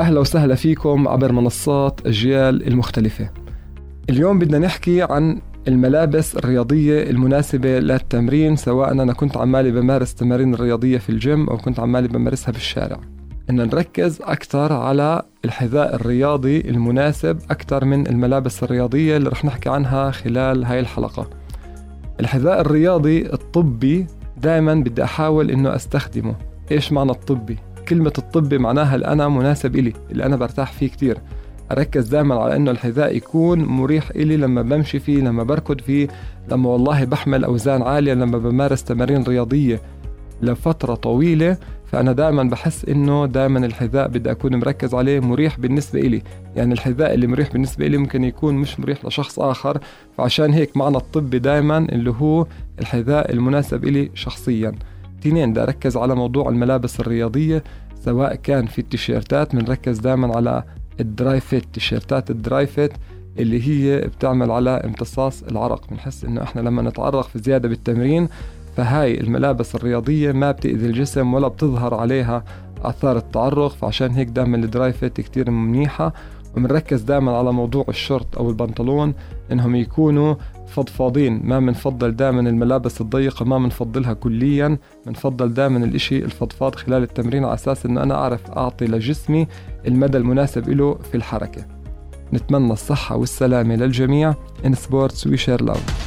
أهلا وسهلا فيكم عبر منصات أجيال المختلفة. اليوم بدنا نحكي عن الملابس الرياضية المناسبة للتمرين سواء أنا كنت عمالي بمارس تمارين الرياضية في الجيم أو كنت عمالي بمارسها في الشارع. إن نركز أكثر على الحذاء الرياضي المناسب أكثر من الملابس الرياضية اللي رح نحكي عنها خلال هاي الحلقة. الحذاء الرياضي الطبي دائما بدي أحاول إنه أستخدمه. إيش معنى الطبي؟ كلمة الطبي معناها اللي أنا مناسب إلي اللي أنا برتاح فيه كتير. أركز دائما على إنه الحذاء يكون مريح إلي لما بمشي فيه لما بركض فيه لما والله بحمل أوزان عالية لما بمارس تمارين رياضية لفترة طويلة. فأنا دائما بحس إنه دائما الحذاء بدي أكون مركز عليه مريح بالنسبة إلي. يعني الحذاء اللي مريح بالنسبة إلي ممكن يكون مش مريح لشخص آخر. فعشان هيك معنى الطبي دائما اللي هو الحذاء المناسب إلي شخصيا. تنين بدي أركز على موضوع الملابس الرياضية سواء كان في التيشيرتات بنركز دائما على ال dry fit تيشيرتات ال dry fit اللي هي بتعمل على امتصاص العرق. بنحس إنه إحنا لما نتعرق في زيادة بالتمرين فهاي الملابس الرياضية ما بتأذي الجسم ولا بتظهر عليها آثار التعرق فعشان هيك دائما ال dry fit كتير منيحة. وبنركز دائما على موضوع الشورت أو البنطلون إنهم يكونوا فضفاضين. ما بنفضل دائما الملابس الضيقة ما بنفضلها كليا. بنفضل دائما الإشي الفضفاض خلال التمرين على أساس إنه أنا أعرف أعطي لجسمي المدى المناسب له في الحركة. نتمنى الصحة والسلامة للجميع. In sports we share love